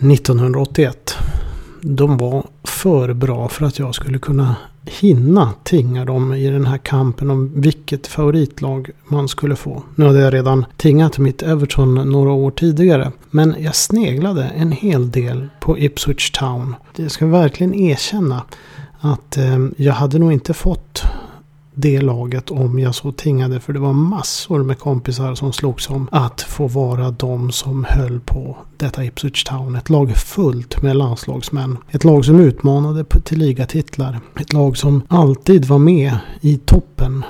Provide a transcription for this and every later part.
1981. De var för bra för att jag skulle kunna hinna tinga dem i den här kampen om vilket favoritlag man skulle få. Nu hade jag redan tingat mitt Everton några år tidigare. Men jag sneglade en hel del på Ipswich Town. Jag ska verkligen erkänna att eh, jag hade nog inte fått det laget om jag så tingade. För det var massor med kompisar som slogs om att få vara de som höll på detta Ipswich Town. Ett lag fullt med landslagsmän. Ett lag som utmanade till ligatitlar. Ett lag som alltid var med i toppen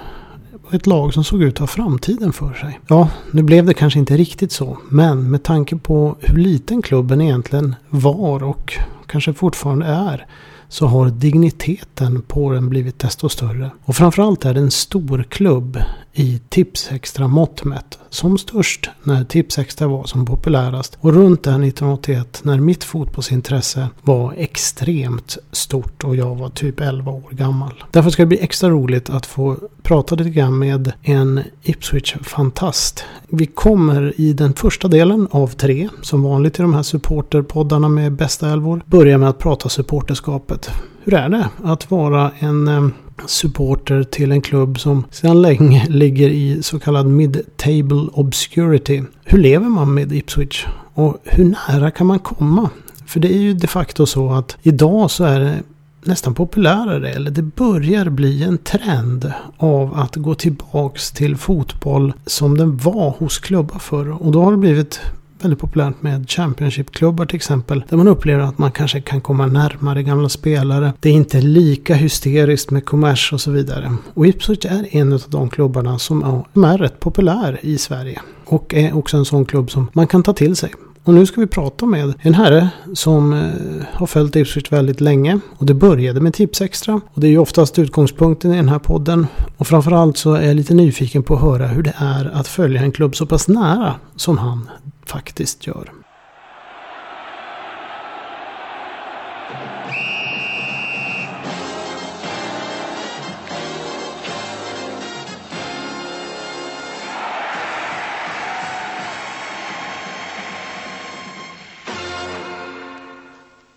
ett lag som såg ut att ha framtiden för sig. Ja, nu blev det kanske inte riktigt så. Men med tanke på hur liten klubben egentligen var och kanske fortfarande är så har digniteten på den blivit desto större. Och framförallt är det en stor klubb i Tipsextra mått mätt. Som störst när Tipsextra var som populärast. Och runt där 1981 när mitt fotbollsintresse var extremt stort och jag var typ 11 år gammal. Därför ska det bli extra roligt att få prata lite grann med en Ipswich-fantast. Vi kommer i den första delen av tre, som vanligt i de här supporterpoddarna med bästa älvor, börja med att prata supporterskapet. Hur är det att vara en eh, supporter till en klubb som sedan länge ligger i så kallad mid-table obscurity. Hur lever man med Ipswich? Och hur nära kan man komma? För det är ju de facto så att idag så är det nästan populärare, eller det börjar bli en trend av att gå tillbaks till fotboll som den var hos klubbar förr. Och då har det blivit väldigt populärt med Championship-klubbar till exempel. Där man upplever att man kanske kan komma närmare gamla spelare. Det är inte lika hysteriskt med kommers och så vidare. Och Ipswich är en av de klubbarna som är rätt populär i Sverige. Och är också en sån klubb som man kan ta till sig. Och nu ska vi prata med en herre som eh, har följt Ipswich väldigt länge. Och det började med Tips Extra. Och det är ju oftast utgångspunkten i den här podden. Och framförallt så är jag lite nyfiken på att höra hur det är att följa en klubb så pass nära som han faktiskt gör.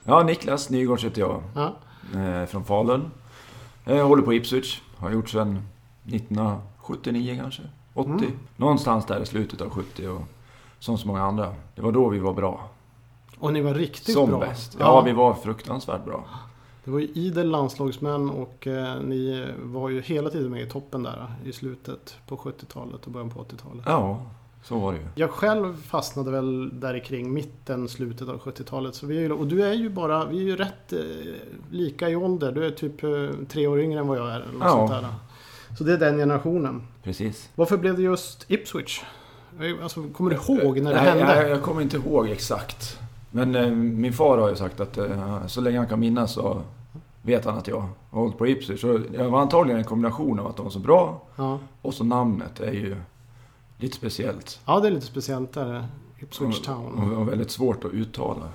Ja, Niklas Nygårds heter jag. Ja. Eh, från Falun. Jag håller på Ipswich. Har gjort sedan 1979 kanske. 80. Mm. Någonstans där i slutet av 70. Och som så många andra. Det var då vi var bra. Och ni var riktigt som bra. Som bäst. Ja, ja, vi var fruktansvärt bra. Det var ju idel landslagsmän och eh, ni var ju hela tiden med i toppen där i slutet på 70-talet och början på 80-talet. Ja, så var det ju. Jag själv fastnade väl där kring mitten, slutet av 70-talet. Så vi är och du är ju bara, vi är ju rätt eh, lika i ålder. Du är typ eh, tre år yngre än vad jag är. Eller ja. sånt där. Så det är den generationen. Precis. Varför blev det just Ipswich? Alltså, kommer du ihåg när det Nej, hände? Jag, jag kommer inte ihåg exakt. Men eh, min far har ju sagt att eh, så länge han kan minnas så vet han att jag har hållit på Ipswich. Så det var antagligen en kombination av att de var så bra ja. och så namnet är ju lite speciellt. Ja, det är lite speciellt där. Ipswich Town. Och, och väldigt svårt att uttala.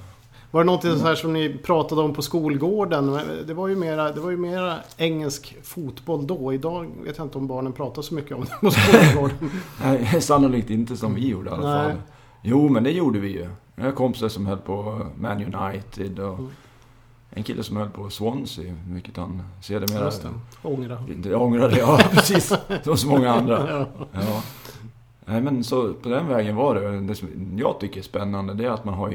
Var det någonting så här som ni pratade om på skolgården? Det var ju mera, det var ju mera engelsk fotboll då. Idag vet jag inte om barnen pratar så mycket om det på skolgården. Nej, sannolikt inte som vi gjorde i alla Nej. fall. Jo, men det gjorde vi ju. Jag har kompisar som höll på Man United och mm. en kille som höll på Swansea, vilket han sedermera... Just det. Ångra. Inte ångrade, ja precis. Som så många andra. ja. ja. Nej, men så på den vägen var det. Det som jag tycker är spännande, det är att man har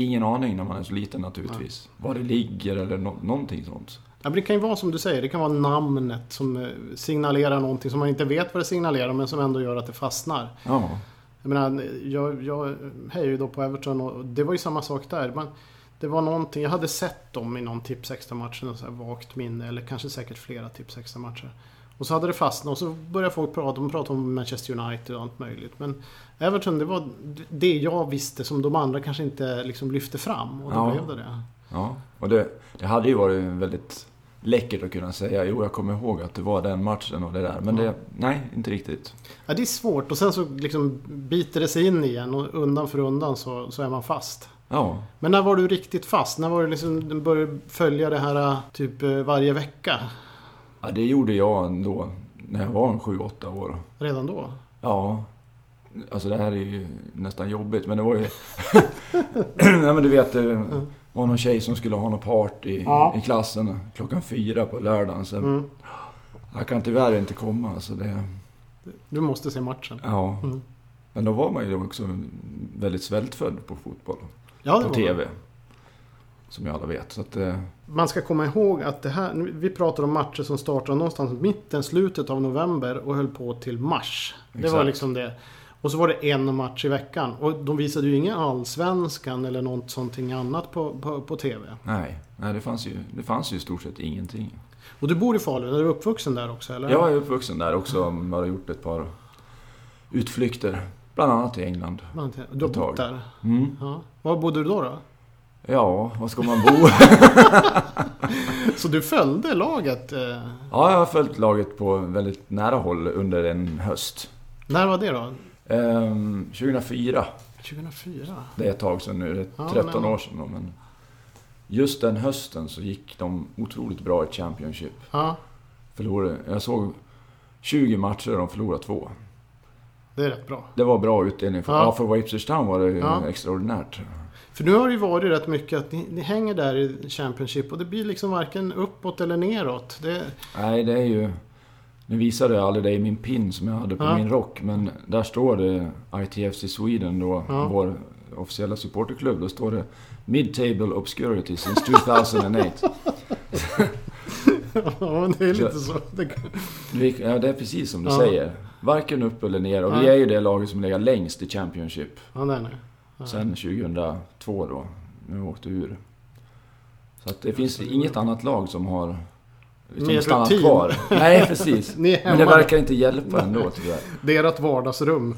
ingen aning när man är så liten naturligtvis. Ja. Var det ligger eller no någonting sånt. Ja, det kan ju vara som du säger, det kan vara namnet som eh, signalerar någonting som man inte vet vad det signalerar men som ändå gör att det fastnar. Ja. Jag menar, jag, jag hejar ju då på Everton och det var ju samma sak där. Man, det var någonting, jag hade sett dem i någon tips extra match, vagt minne eller kanske säkert flera tips extra matcher. Och så hade det fastnat och så började folk prata, de pratade om Manchester United och allt möjligt. Men Everton, det var det jag visste som de andra kanske inte liksom lyfte fram. Och då ja. blev det det. Ja, och det, det hade ju varit väldigt läckert att kunna säga jo, jag kommer ihåg att det var den matchen och det där. Men det, nej, inte riktigt. Ja, det är svårt och sen så liksom biter det sig in igen och undan för undan så, så är man fast. Ja. Men när var du riktigt fast? När var du liksom, du började följa det här typ varje vecka? Ja, det gjorde jag ändå när jag var en 7-8 år. Redan då? Ja. Alltså det här är ju nästan jobbigt, men det var ju... Nej men du vet, det var någon tjej som skulle ha någon party ja. i klassen klockan fyra på lördagen. Så mm. Jag kan tyvärr inte komma. Alltså det... Du måste se matchen. Ja. Mm. Men då var man ju också väldigt svältfödd på fotboll. Ja, på TV. Som ju alla vet. Så att, eh... Man ska komma ihåg att det här, vi pratar om matcher som startar någonstans mitten, slutet av november och höll på till mars. Exakt. Det var liksom det. Och så var det en match i veckan. Och de visade ju ingen allsvenskan eller något sånt annat på, på, på TV. Nej, nej det, fanns ju, det fanns ju i stort sett ingenting. Och du bor i Falun, är du uppvuxen där också eller? Jag är uppvuxen där också. Jag har gjort ett par utflykter. Bland annat till England. Du har bott där? Mm. Ja. Var bodde du då? då? Ja, var ska man bo? Så du följde laget? Eh? Ja, jag har följt laget på väldigt nära håll under en höst. När var det då? Ehm, 2004. 2004? Det är ett tag sedan nu, det är 13 ja, men... år sedan då, men Just den hösten så gick de otroligt bra i Championship. Ja. Förlorade, jag såg 20 matcher och de förlorade två. Det är rätt bra. Det var bra utdelning. För, ja. ja för Ipswich Town var det ja. extraordinärt. För nu har det ju varit rätt mycket att ni, ni, hänger där i Championship och det blir liksom varken uppåt eller neråt. Det... Nej, det är ju... Nu visade jag aldrig i min pin som jag hade på ja. min rock, men där står det ITFC Sweden då, ja. vår officiella supporterklubb. Då står det Mid-table obscurity since 2008. ja, det är lite så. ja, det är precis som du ja. säger. Varken upp eller ner. Och vi är ju det laget som ligger längst i Championship. Ja, är det. Ja. Sen 2002 då, när vi åkte ur. Så att det finns inget annat lag som har liksom stannat rutin. kvar. Nej, precis. Men det verkar inte hjälpa ändå tyvärr. Det är ert vardagsrum.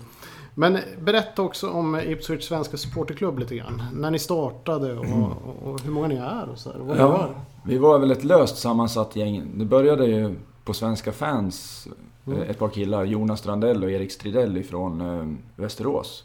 Men berätta också om Ipswich Svenska Supporterklubb lite grann. När ni startade och, mm. och, hur många ni är och så här, vad ja, var. Vi var väl ett löst sammansatt gäng. Det började ju på Svenska fans. Mm. Ett par killar, Jonas Strandell och Erik Stridell från eh, Västerås.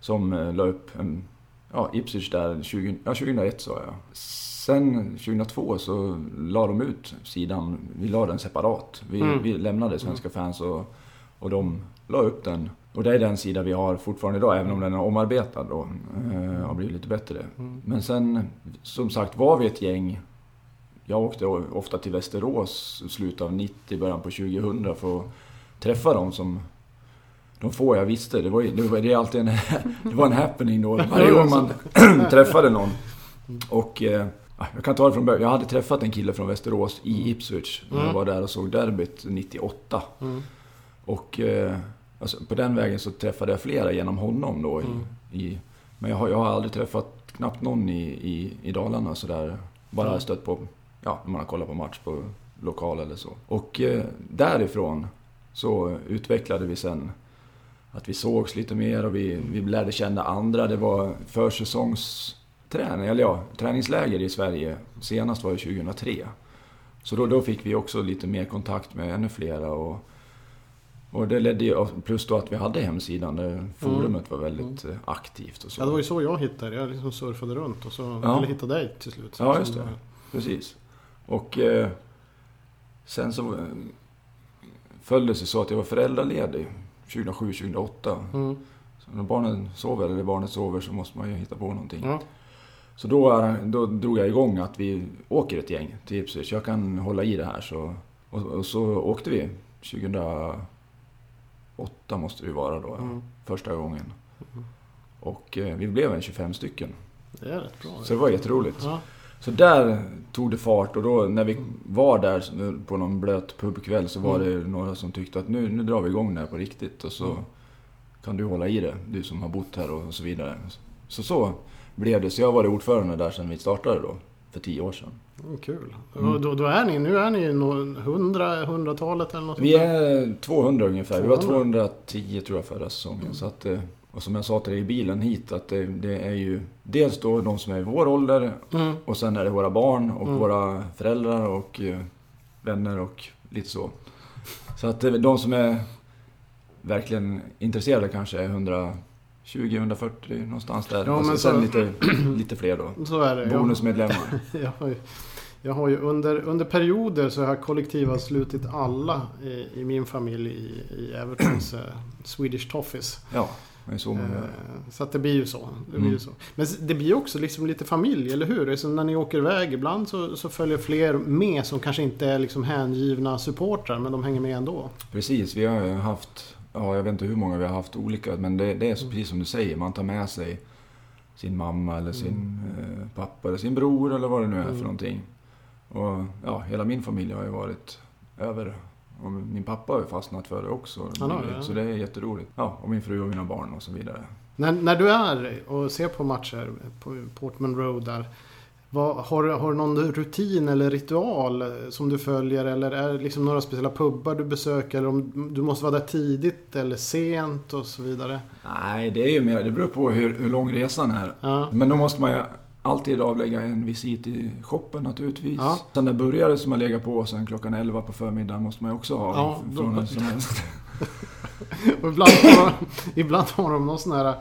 Som eh, la upp en, ja, Ipswich där 20, ja, 2001 sa jag. Sen 2002 så la de ut sidan, vi la den separat. Vi, mm. vi lämnade Svenska fans och, och de la upp den och det är den sida vi har fortfarande idag, även om den är omarbetad då. Eh, har blivit lite bättre. Mm. Men sen, som sagt, var vi ett gäng. Jag åkte ofta till Västerås i slutet av 90, början på 2000 för att träffa dem som de få jag visste. Det var, det var, det alltid en, det var en happening då, varje gång man träffade någon. Och eh, jag kan ta det från början. Jag hade träffat en kille från Västerås i Ipswich. När jag mm. var där och såg derbyt 98. Mm. Och eh, Alltså, på den vägen så träffade jag flera genom honom då. Mm. I, men jag har, jag har aldrig träffat knappt någon i, i, i Dalarna sådär. Bara mm. stött på, ja, när man har kollat på match på lokal eller så. Och eh, därifrån så utvecklade vi sen att vi sågs lite mer och vi, vi lärde känna andra. Det var försäsongsträning, eller ja, träningsläger i Sverige. Senast var det 2003. Så då, då fick vi också lite mer kontakt med ännu flera. Och, och det ledde ju, plus då att vi hade hemsidan där forumet mm. var väldigt mm. aktivt och så. Ja, det var ju så jag hittade Jag liksom surfade runt och så ja. ville hitta dig till slut. Ja, just det. Precis. Och eh, sen så eh, föll det sig så att jag var föräldraledig 2007-2008. Mm. Så när barnen sover, eller barnet sover, så måste man ju hitta på någonting. Mm. Så då, då drog jag igång att vi åker ett gäng till Ipswich. Jag kan hålla i det här. Så, och, och så åkte vi 2000 åtta måste det vara då, mm. första gången. Mm. Och eh, vi blev en 25 stycken. Det är rätt bra. Så det var jätteroligt. Ja. Så där tog det fart och då när vi var där på någon blöt pubkväll så var mm. det några som tyckte att nu, nu drar vi igång det här på riktigt och så mm. kan du hålla i det, du som har bott här och så vidare. Så så blev det. Så jag varit ordförande där sedan vi startade då, för tio år sedan. Mm, kul. Mm. Då, då, är ni, nu är ni 100, 100-talet eller något Vi är 200 ungefär. 200. Vi var 210 tror jag förra säsongen. Mm. Så att, eh, och som jag sa till dig i bilen hit att det, det, är ju dels då de som är i vår ålder mm. och sen är det våra barn och mm. våra föräldrar och eh, vänner och lite så. Så att eh, de som är verkligen intresserade kanske är 100 20-140 någonstans där. Ja, och sen så... lite, lite fler då. Så är det. Bonusmedlemmar. ja, Jag har ju under, under perioder så har jag kollektivanslutit alla i, i min familj i, i Evertons uh, Swedish Toffees. Ja, är så man gör. Uh, så att det blir ju så. Det blir mm. ju så. Men det blir också liksom lite familj, eller hur? Så när ni åker iväg, ibland så, så följer fler med som kanske inte är liksom hängivna supportrar, men de hänger med ändå. Precis, vi har haft, ja jag vet inte hur många vi har haft olika, men det, det är så, mm. precis som du säger, man tar med sig sin mamma eller sin mm. eh, pappa eller sin bror eller vad det nu är mm. för någonting. Och ja, hela min familj har ju varit över. Och min pappa har ju fastnat för det också. Har, ja. Så det är jätteroligt. Ja, och min fru och mina barn och så vidare. När, när du är och ser på matcher på Portman Road där. Vad, har, har du någon rutin eller ritual som du följer? Eller är det liksom några speciella pubbar du besöker? Eller om du måste vara där tidigt eller sent och så vidare? Nej, det är ju mer, det beror på hur, hur lång resan är. Ja. Men då måste man ju alltid avlägga en visit i shoppen naturligtvis. Ja. Sen när burgare som har legat på sen klockan 11 på förmiddagen måste man ju också ha. Ja, från som helst. ibland, har, ibland har de någon sån här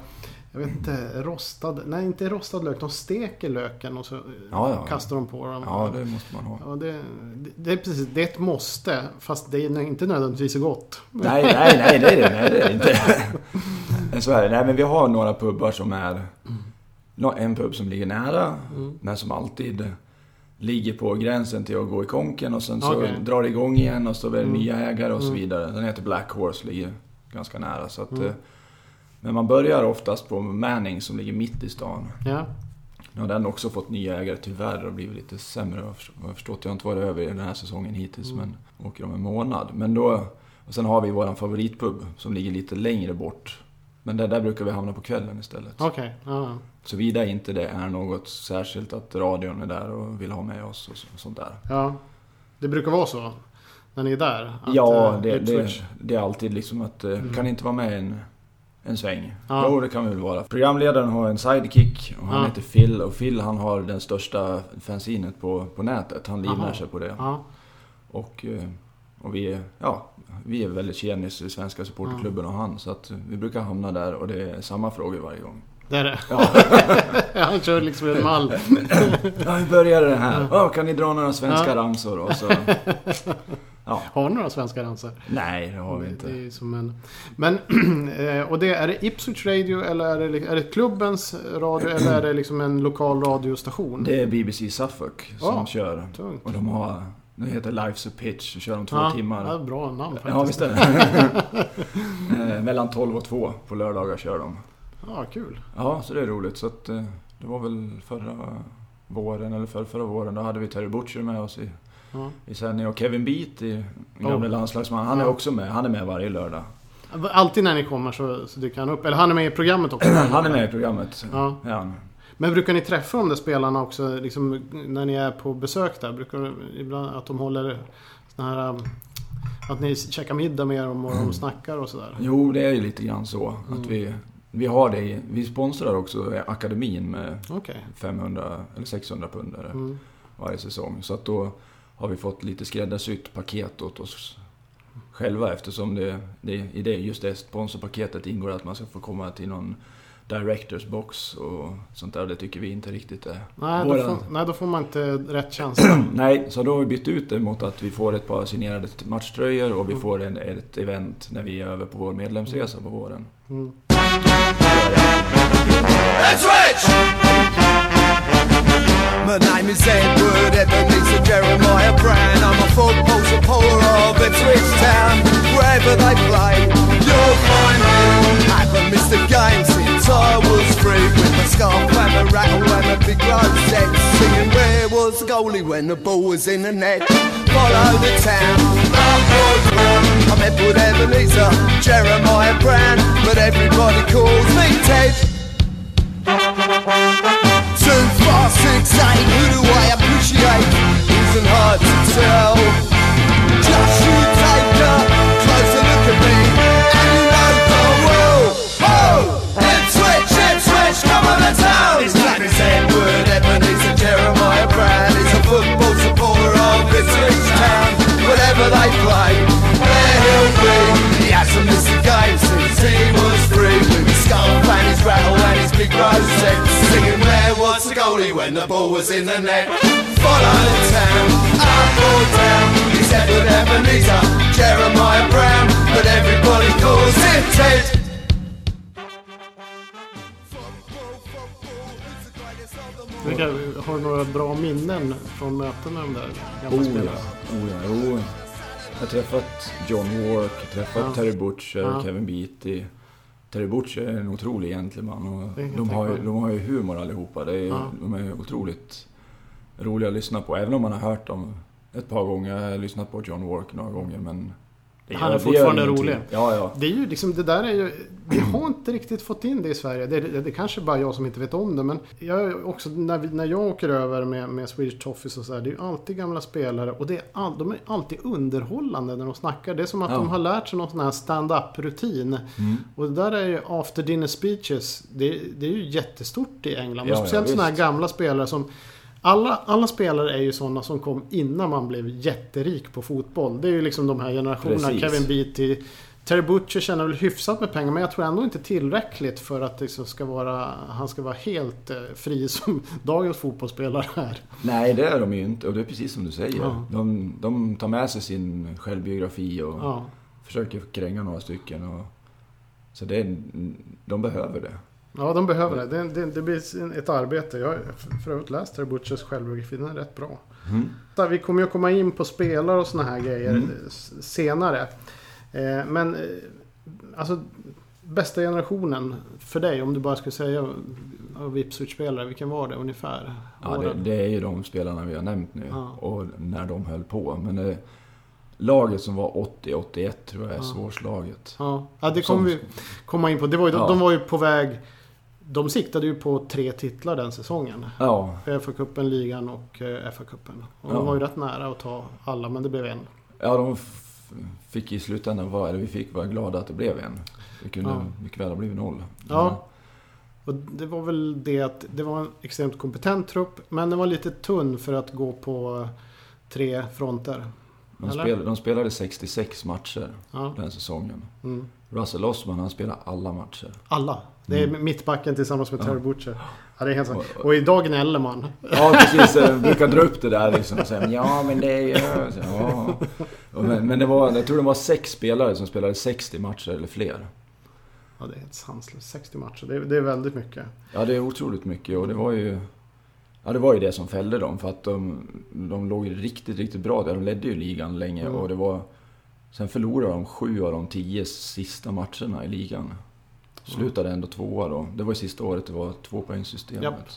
jag vet inte, rostad, nej inte rostad lök, de steker löken och så ja, ja. kastar de på dem. Ja, det måste man ha. Ja, det, det, det, är precis, det är ett måste, fast det är inte nödvändigtvis så gott. Nej, nej, nej, det är det, nej, det är inte. så är det. Nej, men vi har några pubbar som är en pub som ligger nära, mm. men som alltid ligger på gränsen till att gå i konken och sen så okay. drar det igång igen och så blir det mm. nya ägare och så mm. vidare. Den heter Black Horse, ligger ganska nära. Så att, mm. Eh, men man börjar oftast på Manning som ligger mitt i stan. Ja. Nu har den också fått nya ägare tyvärr och blivit lite sämre. Jag har förstått, jag har inte varit över den här säsongen hittills mm. men åker om en månad. Men då, och sen har vi våran favoritpub som ligger lite längre bort. Men där, där brukar vi hamna på kvällen istället. Okej. Okay. Uh -huh. Såvida inte det är något särskilt att radion är där och vill ha med oss och sånt där. Ja. Det brukar vara så? När ni är där? Att, ja, eh, det, det, det, är alltid liksom att... Eh, mm. Kan inte vara med en, en sväng? Ja. Jo, det kan vi väl vara. Programledaren har en sidekick och han ja. heter Phil. Och Phil han har den största fanzinet på, på nätet. Han livnär sig på det. Ja. Och, eh, och vi är, ja, vi är väldigt tjenis i svenska supporterklubben och han. Så att vi brukar hamna där och det är samma frågor varje gång. Det är det? Ja. Han kör liksom en mall. ja, hur började det här? Ja. Oh, kan ni dra några svenska ja. ramsor? Och så, ja. Har ni några svenska ramsor? Nej, det har vi inte. Det är som en... Men, eh, och det, är det Ipswich Radio eller är det, är det klubbens radio eller är det liksom en lokal radiostation? Det är BBC Suffolk som oh, kör. Tungt. Och de har det heter Life's a Pitch, så kör de två ja, timmar. Ja, bra namn faktiskt. Ja, visst är det. Eh, mellan 12 och 2 på lördagar kör de. Ja, kul. Ja, så det är roligt. Så att, eh, det var väl förra våren, eller för, förra våren, då hade vi Terry Butcher med oss i, ja. i sändning. Och Kevin Beat, den gamle oh. landslagsman, han är också med. Han är med varje lördag. Alltid när ni kommer så, så dyker han upp? Eller han är med i programmet också? han är med i programmet. Ja. ja. Men brukar ni träffa de där spelarna också liksom, när ni är på besök där? Brukar det ibland att de håller såna här... Um, att ni käkar middag med dem och de snackar och sådär? Jo, det är ju lite grann så. Mm. Att vi, vi har det Vi sponsrar också akademin med okay. 500 eller 600 pundare mm. varje säsong. Så att då har vi fått lite skräddarsytt paket åt oss själva eftersom det, det, i det, just det sponsorpaketet ingår att man ska få komma till någon Directors box och sånt där. Det tycker vi inte riktigt är nej, våra... då får, nej, då får man inte rätt känsla. nej, så då har vi bytt ut det mot att vi får ett par signerade matchtröjor och vi mm. får en, ett event när vi är över på vår medlemsresa på våren. Mm. My name is Edward Ebenezer Jeremiah Brown. I'm a football supporter of Ipswich Town. Wherever they play, you'll find me. Goalie when the ball was in the net. Follow the town, run. I'm Edward Ebenezer, Jeremiah Brown. But everybody calls me Ted. Two, four, six, eight Who do I appreciate? Isn't hard to tell when the ball was in the net. Follow the town, up or down. He said with Ebenezer, Jeremiah Brown, but everybody calls him Ted. Vilka, har du några bra minnen från möten med de där gamla Oh spelarna? ja, oh ja, jo. Jag har träffat John Walk, jag har träffat Ja. Terry Butcher, Ja. Kevin Beatty. Terry Butcher är en otrolig gentleman och de har, ju, de har ju humor allihopa. Det är, Ja. De är otroligt roliga att lyssna på. Även om man har hört dem ett par gånger. Jag har lyssnat på John Walk några gånger men... det Han är gör- fortfarande gör rolig. Ja, ja. Det är ju liksom, det där är ju... Vi har inte riktigt fått in det i Sverige. Det, det, det kanske bara jag som inte vet om det. Men jag, också, när, vi, när jag åker över med, med Swedish Toffees och så här, Det är ju alltid gamla spelare. Och det är all, de är alltid underhållande när de snackar. Det är som att Ja. de har lärt sig någon sån här stand-up rutin. Mm. Och det där är ju after dinner speeches. Det, det är ju jättestort i England. Ja, och ja, speciellt såna här visst. gamla spelare som... Alla, alla spelare är ju sådana som kom innan man blev jätterik på fotboll. Det är ju liksom de här generationerna. Precis. Kevin Beatty. Terry Butcher tjänar väl hyfsat med pengar men jag tror ändå inte tillräckligt för att liksom ska vara, han ska vara helt eh, fri som dagens fotbollsspelare är. Nej, det är de ju inte. Och det är precis som du säger. Ja. De, de tar med sig sin självbiografi och Ja. försöker kränga några stycken. Och, så det, de behöver det. Ja, de behöver det. Det, det, det blir ett arbete. Jag har för övrigt läst Terry Butchers självbiografi. Den är rätt bra. Mm. Vi kommer ju komma in på spelare och såna här grejer Mm. eh, senare. Eh, Men eh, alltså bästa generationen för dig om du bara skulle säga av Ipswich-spelare, vilken var det ungefär? Ja, det, det är ju de spelarna vi har nämnt nu. Ja. Och när de höll på. Men det, laget som var 80-81 tror jag är Ja. svårslaget. Ja, ja det kommer vi komma in på. Det var ju, de, Ja. de var ju på väg... De siktade ju på tre titlar den säsongen. Ja, FA-cupen, ligan och eh, FA-cupen. Och de Ja. var ju rätt nära att ta alla, men det blev en. ja de fick i slutändan vara, eller vi fick vara glada att det blev en. Det kunde Ja. mycket väl ha blivit noll. Ja. Och det var väl det att det var en extremt kompetent trupp, men den var lite tunn för att gå på tre fronter. De, spel, de spelade 66 matcher Ja. den säsongen. Mm. Russell Osman han spelade alla matcher. Alla. Det är Mm. mittbacken tillsammans med. Terry Butcher. Ja, det är helt sant. Och- idag gnäller man. Ja precis, jag brukar dra upp det där liksom och säga ja men det är ju... Ja. Men, men det var, jag tror det var sex spelare som spelade 60 matcher eller fler. Ja, det är helt sanslöst. 60 matcher. Det är, det är väldigt mycket. Ja det är otroligt mycket och det var ju... Ja det var ju det som fällde dem för att de, de låg riktigt, riktigt bra där. De ledde ju ligan länge Mm. och det var... Sen förlorade de sju av de tio sista matcherna i ligan. Slutade ändå tvåa då. Det var ju sista året det var tvåpoängssystemet. Japp.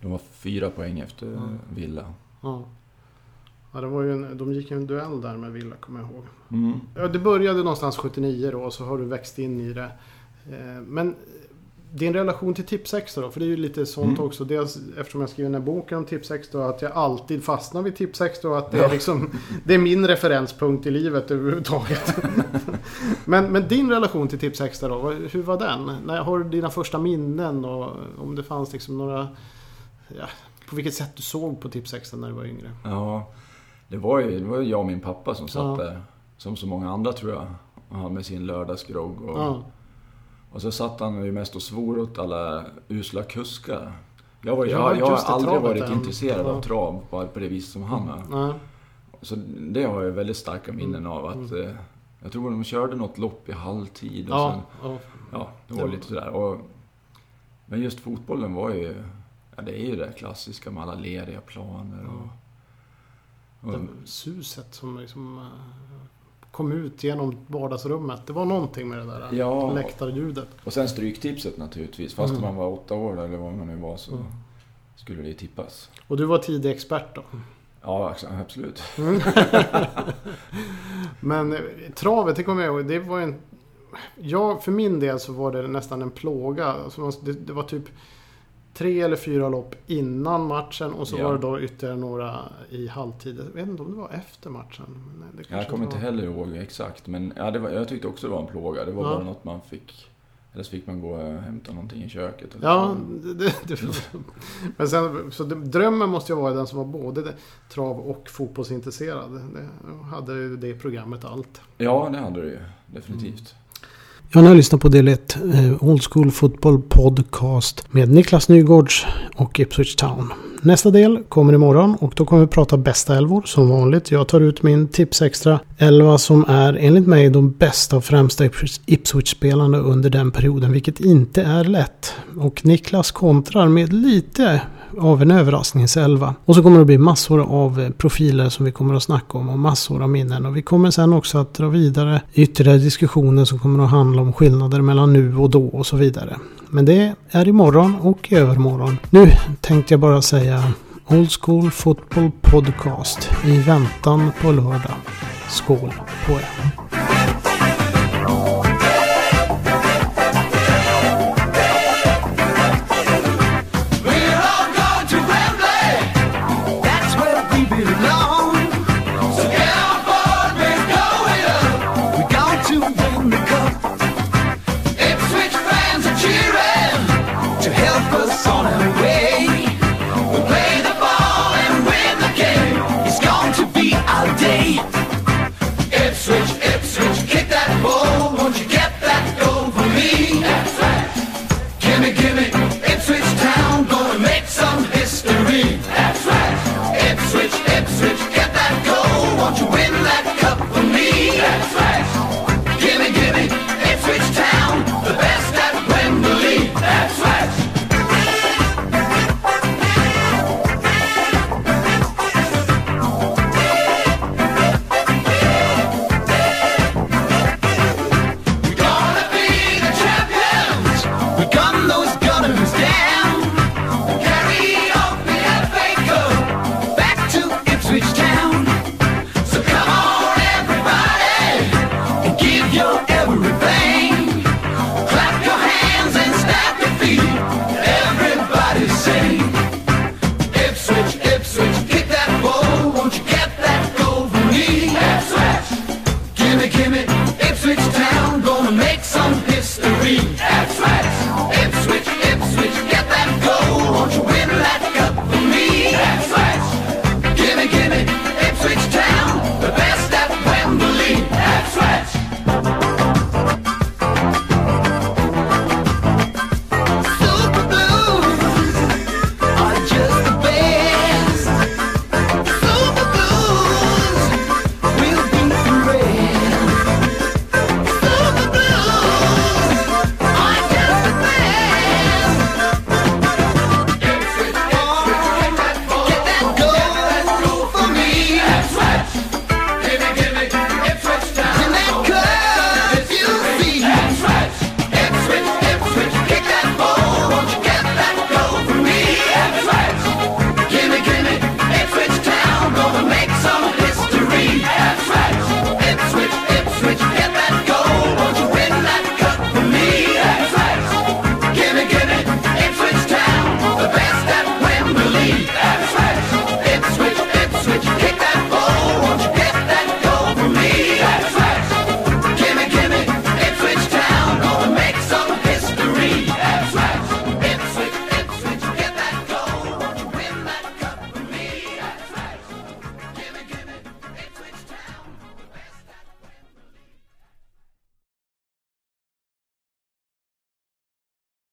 De var fyra poäng efter Mm. Villa. Ja. Ja, det var ju en, de gick ju en duell där med Villa, kommer jag ihåg. Mm. Ja, det började någonstans 79 då, och så har du växt in i det. Eh, Men din relation till Tipsex då? För det är ju lite sånt Mm. också. Dels eftersom jag skriver den här boken om Tipsex då, att jag alltid fastnar vid Tipsex då. Att det är Ja. liksom, det är min referenspunkt i livet överhuvudtaget. men, men din relation till Tipsex då, hur var den? När har du dina första minnen och om det fanns liksom några... Ja, på vilket sätt du såg på Tipsexen när du var yngre? Ja, det var ju det var jag och min pappa som satt Ja. där. Som så många andra tror jag. Och han med sin lördagsgrogg. Och, Ja, och så satt han ju mest och svor åt alla usla kuskar. Jag, var, Ja, jag, jag har aldrig varit än. intresserad av trav på det vis som han har. ja, Så det har jag väldigt starka minnen av. att Mm. eh, Jag tror de körde något lopp i halvtid. Och ja, sen, ja. ja, det var Det lite sådär. Och, men just fotbollen var ju... Ja, det är ju det klassiska med alla leriga planer och... och Det suset som liksom eh, kom ut genom vardagsrummet. Det var någonting med det där Ja. läktarljudet. Och sen stryktipset naturligtvis. Fast Mm. man var åtta år eller vad man nu var så Mm. skulle det ju tippas. Och du var tidig expert då. Ja, absolut. Men eh, travet, det kommer jag ihåg. Det var en... Ja, för min del så var det nästan en plåga. Alltså det, det var typ tre eller fyra lopp innan matchen och så Ja. var det då ytterligare några i halvtid. Jag vet inte om det var efter matchen. Kanske Jag kommer inte heller ihåg exakt. Men ja, det var, jag tyckte också det var en plåga. Det var Ja. bara något man fick... Eller så fick man gå och hämta någonting i köket. Eller Ja, så. det, det, men sen, så det, drömmen måste ju vara den som var både trav och fotbollsintresserad. Det, då hade ju det programmet allt. ja, det hade det ju. Definitivt. Ja, ni har lyssnat på del 1, eh, Old School Football Podcast med Niklas Nygårds och Ipswich Town. Nästa del kommer imorgon och då kommer vi prata bästa elvor som vanligt. Jag tar ut min tips extra 11 som är enligt mig de bästa och främsta Ipswich-spelarna under den perioden, vilket inte är lätt. Och Niklas kontrar med lite av en överraskningselva. Och så kommer det bli massor av eh, profiler som vi kommer att snacka om och massor av minnen. Och vi kommer sen också att dra vidare ytterligare diskussioner som kommer att handla om skillnader mellan nu och då och så vidare. Men det är imorgon och i övermorgon. Nu tänkte jag bara säga Old School Football Podcast i väntan på lördag. Skål på er!